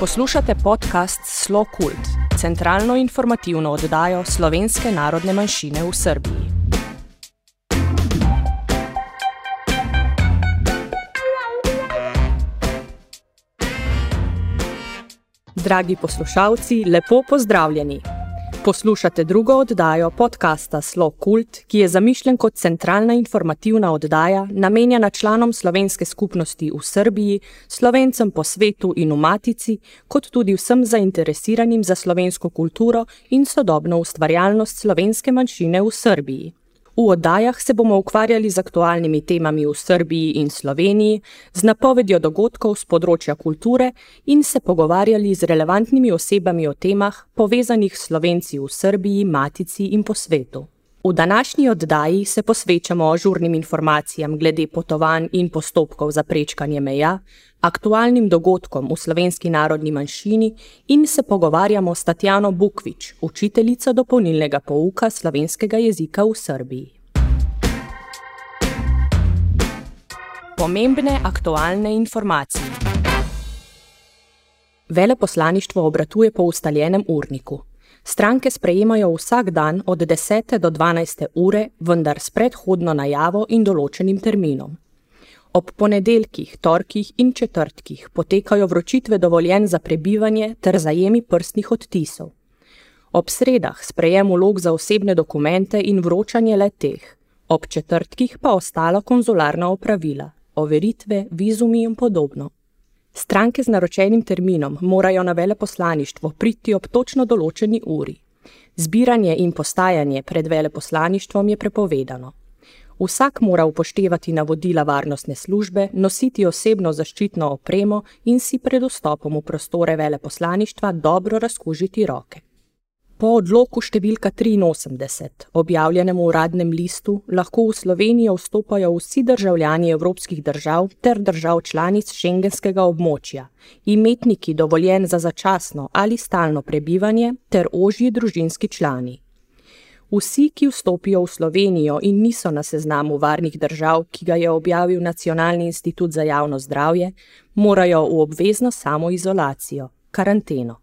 Poslušate podcast Slo Kult, centralno informativno oddajo slovenske narodne manjšine v Srbiji. Dragi poslušalci, lepo pozdravljeni! Poslušate drugo oddajo podcasta Slo Kult, ki je zamišljen kot centralna informativna oddaja, namenjena članom slovenske skupnosti v Srbiji, slovencem po svetu in v Matici, kot tudi vsem zainteresiranim za slovensko kulturo in sodobno ustvarjalnost slovenske manjšine v Srbiji. V oddajah se bomo ukvarjali z aktualnimi temami v Srbiji in Sloveniji, z napovedjo dogodkov z področja kulture in se pogovarjali z relevantnimi osebami o temah, povezanih s Slovenci v Srbiji, Matici in po svetu. V današnji oddaji se posvečamo ažurnim informacijam glede potovanj in postopkov za prečkanje meja, aktualnim dogodkom v slovenski narodni manjšini in se pogovarjamo s Tatjano Bukvič, učiteljico dopolnilnega pouka slovenskega jezika v Srbiji. Pomembne aktualne informacije. Veleposlaništvo obratuje po ustaljenem urniku. Stranke sprejemajo vsak dan od 10. do 12. ure, vendar s predhodno najavo in določenim terminom. Ob ponedeljkih, torkih in četrtkih potekajo vročitve dovoljen za prebivanje ter zajemi prstnih odtisov. Ob sredah sprejem vlog za osebne dokumente in vročanje le teh, ob četrtkih pa ostala konzularna opravila, overitve, vizumi in podobno. Stranke z naročenim terminom morajo na veleposlaništvo priti ob točno določeni uri. Zbiranje in postajanje pred veleposlaništvom je prepovedano. Vsak mora upoštevati navodila varnostne službe, nositi osebno zaščitno opremo in si pred vstopom v prostore veleposlaništva dobro razkužiti roke. Po odloku številka 83, objavljenem v uradnem listu, lahko v Slovenijo vstopajo vsi državljani evropskih držav ter držav članic šengenskega območja, imetniki dovoljen za začasno ali stalno prebivanje ter ožji družinski člani. Vsi, ki vstopijo v Slovenijo in niso na seznamu varnih držav, ki ga je objavil Nacionalni institut za javno zdravje, morajo v obvezno samoizolacijo, karanteno.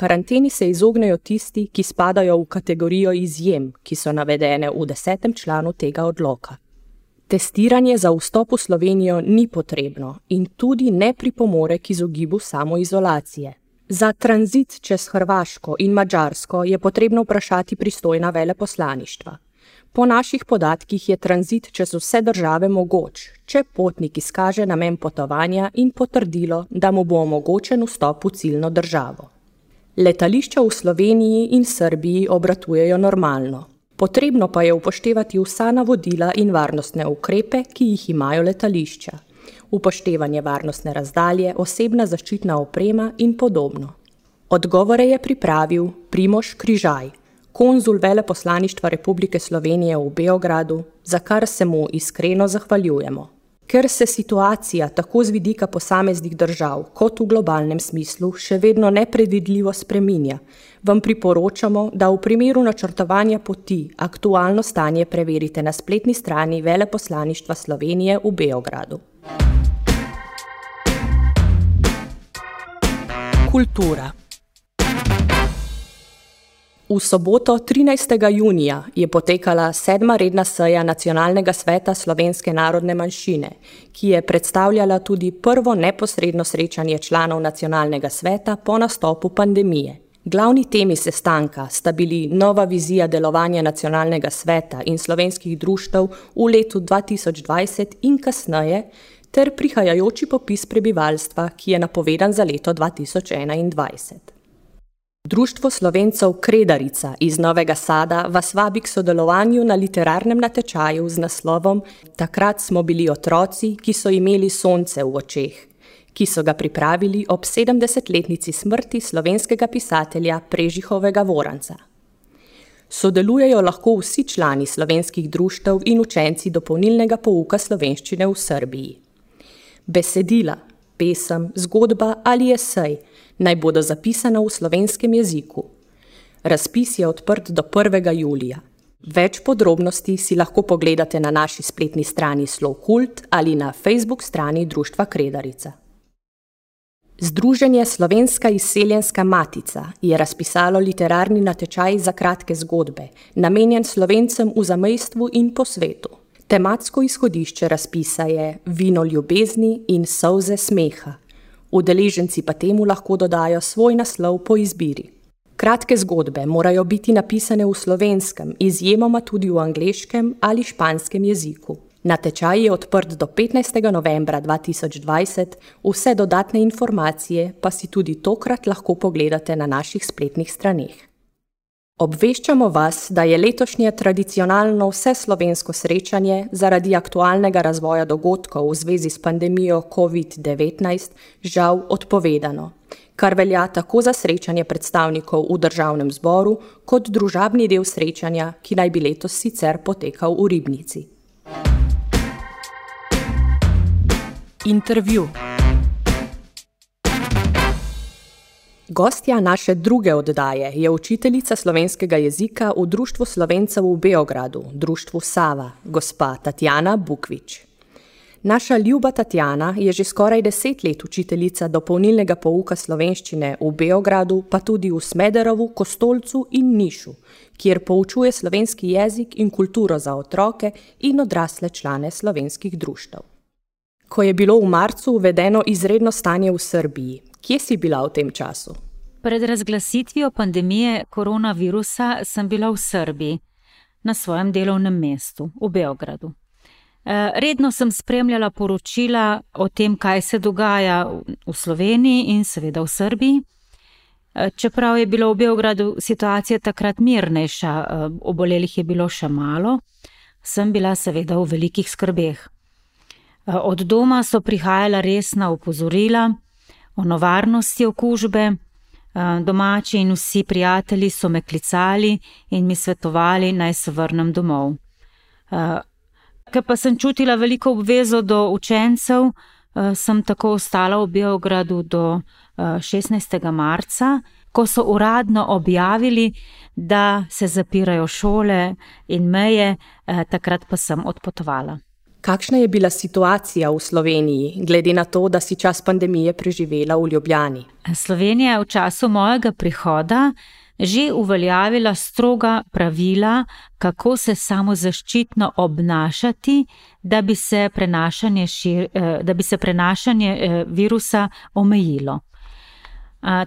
Karanteni se izognejo tisti, ki spadajo v kategorijo izjem, ki so navedene v desetem članu tega odloka. Testiranje za vstop v Slovenijo ni potrebno in tudi ne pripomore k izogibu samoizolacije. Za tranzit čez Hrvaško in Mačarsko je potrebno vprašati pristojna veleposlaništva. Po naših podatkih je tranzit čez vse države mogoč, če potnik izkaže namen potovanja in potrdilo, da mu bo omogočen vstop v ciljno državo. Letališča v Sloveniji in Srbiji obratujejo normalno. Potrebno pa je upoštevati vsa navodila in varnostne ukrepe, ki jih imajo letališča. Upoštevanje varnostne razdalje, osebna zaščitna oprema in podobno. Odgovore je pripravil Primoš Križaj, konzul veleposlaništva Republike Slovenije v Beogradu, za kar se mu iskreno zahvaljujemo. Ker se situacija tako z vidika posameznih držav kot v globalnem smislu še vedno nepredvidljivo spreminja, vam priporočamo, da v primeru načrtovanja poti aktualno stanje preverite na spletni strani Veleposlaništva Slovenije v Beogradu. Kultura. V soboto 13. junija je potekala sedma redna seja Nacionalnega sveta slovenske narodne manjšine, ki je predstavljala tudi prvo neposredno srečanje članov Nacionalnega sveta po nastopu pandemije. Glavni temi sestanka sta bili nova vizija delovanja Nacionalnega sveta in slovenskih društev v letu 2020 in kasneje, ter prihajajoči popis prebivalstva, ki je napovedan za leto 2021. Društvo slovencev Kredarica iz Novega Sada vas vabi k sodelovanju na literarnem natečaju z naslovom Takrat smo bili otroci, ki so imeli sonce v očeh, ki so ga pripravili ob 70-letnici smrti slovenskega pisatelja Prežihovega Voranca. Sodelujejo lahko vsi člani slovenskih društev in učenci dopolnilnega pouka slovenščine v Srbiji. Besedila, pesem, zgodba ali esej – naj bodo zapisana v slovenskem jeziku. Razpis je odprt do 1. julija. Več podrobnosti si lahko pogledate na naši spletni strani Slow Cult ali na Facebook strani Društva Kredarica. Združenje Slovenska izseljenska matica je razpisalo literarni natečaj za kratke zgodbe, namenjen slovencem v zamejstvu in po svetu. Tematsko izhodišče razpisa je Vino ljubezni in solze smeha. Udeleženci pa temu lahko dodajo svoj naslov po izbiri. Kratke zgodbe morajo biti napisane v slovenskem, izjemoma tudi v angleškem ali španskem jeziku. Natečaj je odprt do 15. novembra 2020, vse dodatne informacije pa si tudi tokrat lahko pogledate na naših spletnih straneh. Obveščamo vas, da je letošnje tradicionalno vse slovensko srečanje zaradi aktualnega razvoja dogodkov v zvezi s pandemijo COVID-19 žal odpovedano, kar velja tako za srečanje predstavnikov v državnem zboru, kot družabni del srečanja, ki naj bi letos sicer potekal v Ribnici. Intervju. Gostja naše druge oddaje je učiteljica slovenskega jezika v Društvu slovencev v Beogradu, Društvu Sava, gospa Tatjana Bukvič. Naša ljuba Tatjana je že skoraj deset let učiteljica dopolnilnega pouka slovenščine v Beogradu, pa tudi v Smederovu, Kostolcu in Nišu, kjer poučuje slovenski jezik in kulturo za otroke in odrasle člane slovenskih društev. Ko je bilo v marcu uvedeno izredno stanje v Srbiji, kje si bila v tem času? Pred razglasitvijo pandemije koronavirusa sem bila v Srbiji, na svojem delovnem mestu, v Beogradu. Eh, redno sem spremljala poročila o tem, kaj se dogaja v Sloveniji in seveda v Srbiji. Eh, čeprav je bila v Beogradu situacija takrat mirnejša, eh, obolelih je bilo še malo, sem bila seveda v velikih skrbeh. Eh, od doma so prihajala resna opozorila o nevarnosti okužbe. Eh, domači in vsi prijatelji so me klicali in mi svetovali, naj se vrnem domov. Eh, ker pa sem čutila veliko obvezo do učencev, sem tako ostala v Beogradu do 16. marca, ko so uradno objavili, da se zapirajo šole in meje, takrat pa sem odpotovala. Kakšna je bila situacija v Sloveniji, glede na to, da si čas pandemije preživela v Ljubljani? Slovenija je v času mojega prihoda že uveljavila stroga pravila, kako se samo zaščitno obnašati, da bi se prenašanje, šir, eh, da bi se prenašanje eh, virusa omejilo.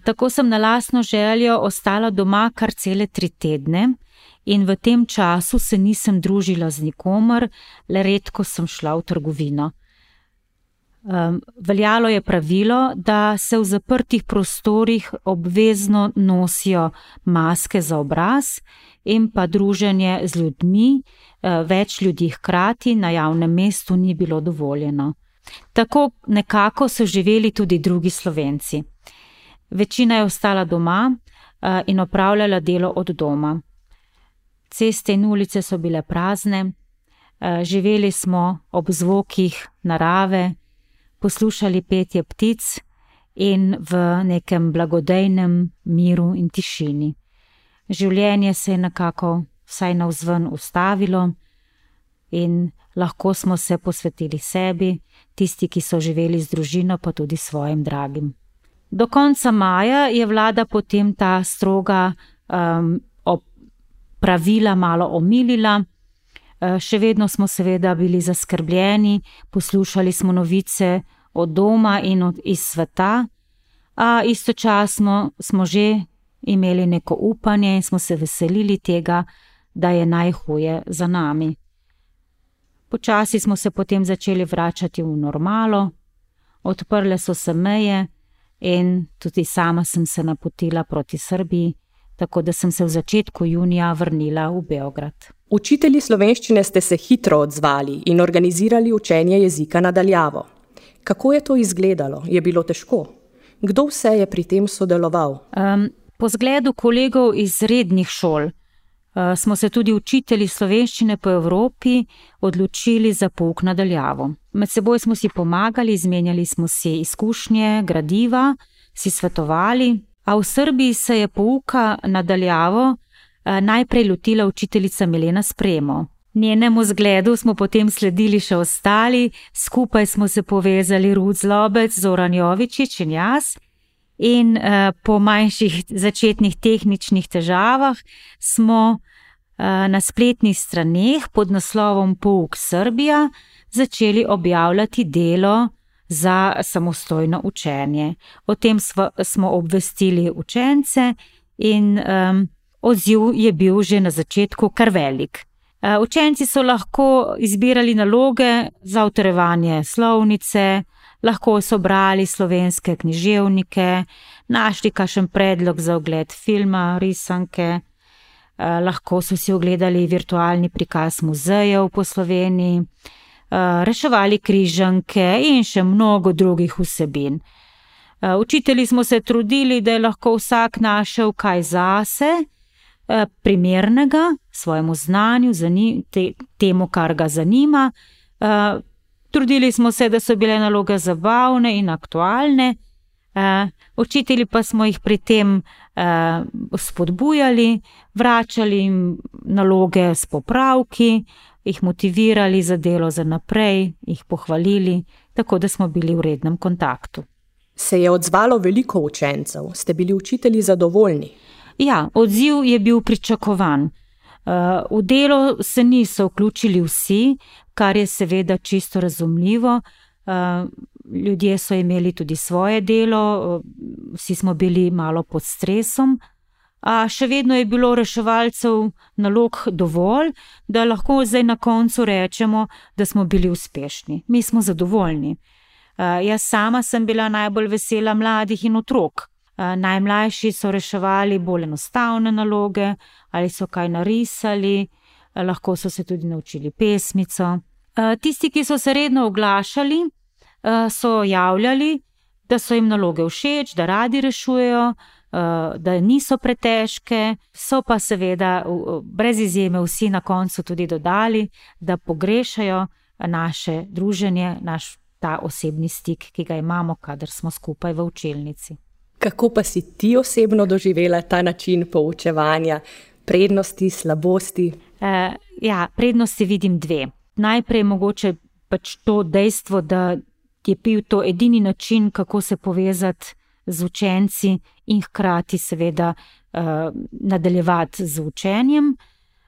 Tako sem na lastno željo ostala doma kar cele tri tedne in v tem času se nisem družila z nikomer, le redko sem šla v trgovino. Um, veljalo je pravilo, da se v zaprtih prostorih obvezno nosijo maske za obraz in pa druženje z ljudmi, uh, več ljudi hkrati na javnem mestu ni bilo dovoljeno. Tako nekako so živeli tudi drugi slovenci. Večina je ostala doma uh, in opravljala delo od doma ceste in ulice so bile prazne, eh, živeli smo ob zvokih narave, poslušali petje ptic in v nekem blagodejnem miru in tišini. Življenje se je nekako vsaj na vzven ustavilo in lahko smo se posvetili sebi, tisti, ki so živeli z družino, pa tudi svojim dragim. Do konca maja je vlada potem ta stroga um, pravila malo omilila. Eh, še vedno smo seveda bili zaskrbljeni, poslušali smo novice od doma in od iz sveta, a istočasno smo že imeli neko upanje in smo se veselili tega, da je najhuje za nami. Počasi smo se potem začeli vračati v normalo, odprle so se meje in tudi sama sem se napotila proti Srbiji tako da sem se v začetku junija vrnila v Beograd. Učitelji slovenščine ste se hitro odzvali in organizirali učenje jezika nadaljavo. Kako je to izgledalo? Je bilo težko? Kdo vse je pri tem sodeloval? Um, po zgledu kolegov iz rednih šol uh, smo se tudi učitelji slovenščine po Evropi odločili za pouk nadaljavo. Med seboj smo si pomagali, izmenjali smo si izkušnje, gradiva, si svetovali, A v Srbiji se je pouka nadaljavo eh, najprej lotila učiteljica Milena Spremo. Njenemu zgledu smo potem sledili še ostali, skupaj smo se povezali Rud Zlobec, Zoran Jovičič in jaz. In uh, po manjših začetnih tehničnih težavah smo uh, na spletnih straneh pod naslovom Pouk Srbija začeli objavljati delo za samostojno učenje. O tem smo, smo obvestili učence, in um, odziv je bil že na začetku kar velik. Uh, učenci so lahko izbirali naloge za utrjevanje slovnice, lahko so brali slovenske književnike, našli kakšen predlog za ogled filma, risanke, uh, lahko so si ogledali virtualni prikaz muzejev po Sloveniji, reševali križanke in še mnogo drugih vsebin. Učitelji smo se trudili, da je lahko vsak našel kaj zase, Eh, primernega svojemu znanju, te, temu, kar ga zanima. Eh, trudili smo se, da so bile naloge zabavne in aktualne, eh, učitelji pa smo jih pri tem spodbujali, vračali jim naloge s popravki, jih motivirali za delo za naprej, jih pohvalili, tako da smo bili v rednem kontaktu. Se je odzvalo veliko učencev, ste bili učitelji zadovoljni? Ja, odziv je bil pričakovan. Uh, v delo se niso vključili vsi, kar je seveda čisto razumljivo. Uh, ljudje so imeli tudi svoje delo, uh, vsi smo bili malo pod stresom, a še vedno je bilo reševalcev nalog dovolj, da lahko zdaj na koncu rečemo, da smo bili uspešni. Mi smo zadovoljni. Uh, jaz sama sem bila najbolj vesela mladih in otrok. Eh, najmlajši so reševali bolj enostavne naloge ali so kaj narisali, eh, lahko so se tudi naučili pesmico. Eh, tisti, ki so se redno oglašali, so javljali, da so jim naloge všeč, da radi rešujejo, da niso pretežke, so pa seveda brez izjeme vsi na koncu tudi dodali, da pogrešajo naše druženje, naš ta osebni stik, ki ga imamo, kadar smo skupaj v učilnici. Kako pa si ti osebno doživela ta način poučevanja, prednosti, slabosti? Uh, ja, prednosti vidim dve. Najprej mogoče pač to dejstvo, da je bil to edini način, kako se povezati z učenci in hkrati, seveda, uh, nadaljevati z učenjem.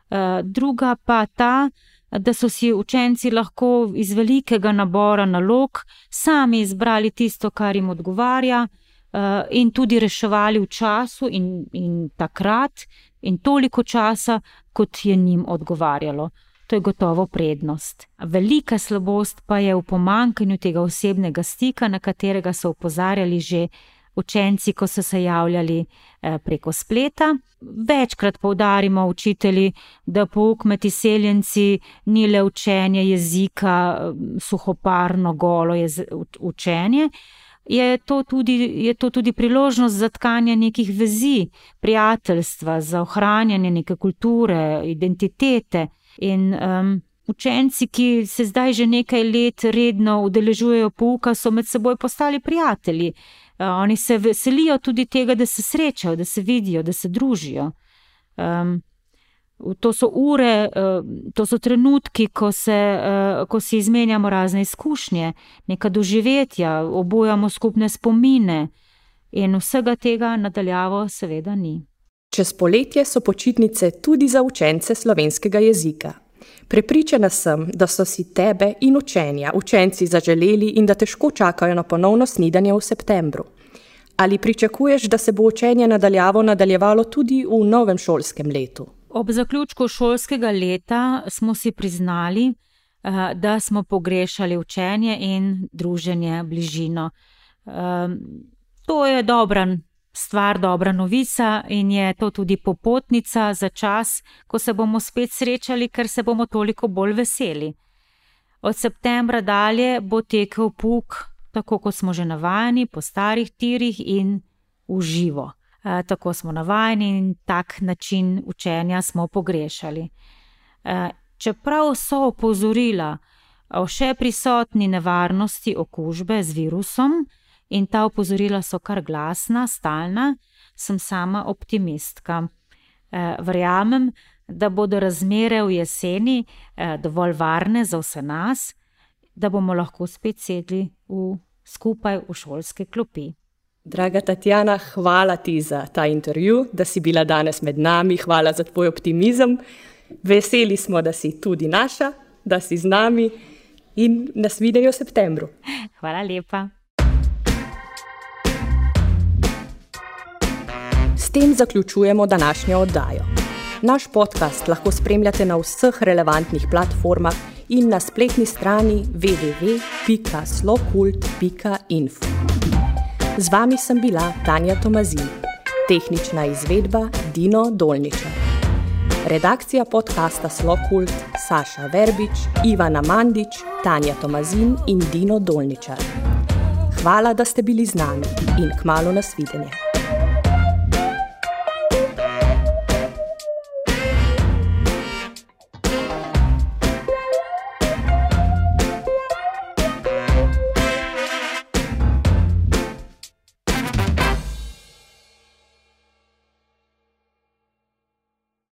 Uh, druga pa ta, da so si učenci lahko iz velikega nabora nalog sami izbrali tisto, kar jim odgovarja. Eh, in tudi reševali v času in, in takrat, in toliko časa, kot je njim odgovarjalo. To je gotovo prednost. Velika slabost pa je v pomankanju tega osebnega stika, na katerega so upozarjali že učenci, ko so se javljali eh, preko spleta. Večkrat poudarimo učitelji, da pouk med izseljenci ni le učenje jezika, suhoparno, golo je učenje je to, tudi, je to tudi priložnost za tkanje nekih vezi, prijateljstva, za ohranjanje neke kulture, identitete. In um, učenci, ki se zdaj že nekaj let redno udeležujejo pouka, so med seboj postali prijatelji. Uh, oni se veselijo tudi tega, da se srečajo, da se vidijo, da se družijo. Um, To so ure, eh, to so trenutki, ko, se, eh, ko si izmenjamo razne izkušnje, neka doživetja, obojamo skupne spomine, in vsega tega nadaljavo, seveda, ni. Čez poletje so počitnice tudi za učence slovenskega jezika. Prepričana sem, da so si tebe in učenja učenci zaželeli in da težko čakajo na ponovno snidanje v septembru. Ali pričakuješ, da se bo učenje nadaljavo nadaljevalo tudi v novem šolskem letu? Ob zaključku šolskega leta smo si priznali, eh, da smo pogrešali učenje in druženje, bližino. Ehm, to je dobra stvar, dobra novica in je to tudi popotnica za čas, ko se bomo spet srečali, ker se bomo toliko bolj veseli. Od septembra dalje bo tekel puk, tako kot smo že navajeni, po starih tirih in v živo. Eh, tako smo navajeni in tak način učenja smo pogrešali. Eh, čeprav so opozorila o še prisotni nevarnosti okužbe z virusom in ta opozorila so kar glasna, stalna, sem sama optimistka. Eh, verjamem, da bodo razmere v jeseni eh, dovolj varne za vse nas, da bomo lahko spet sedli v, skupaj v šolske klopi. Draga Tatjana, hvala ti za ta intervju, da si bila danes med nami. Hvala za tvoj optimizem. Veseli smo, da si tudi naša, da si z nami in nas vidijo v septembru. Hvala lepa. Tem zaključujemo današnjo oddajo. Naš podcast lahko spremljate na vseh relevantnih platformah in na spletni strani www.slokult.info. Z vami sem bila Tanja Tomazin, tehnična izvedba Dino Dolničar. Redakcija podcasta Slokult Saša Verbič, Ivana Mandič, Tanja Tomazin in Dino Dolničar. Hvala, da ste bili z nami in k malu nasvidenje.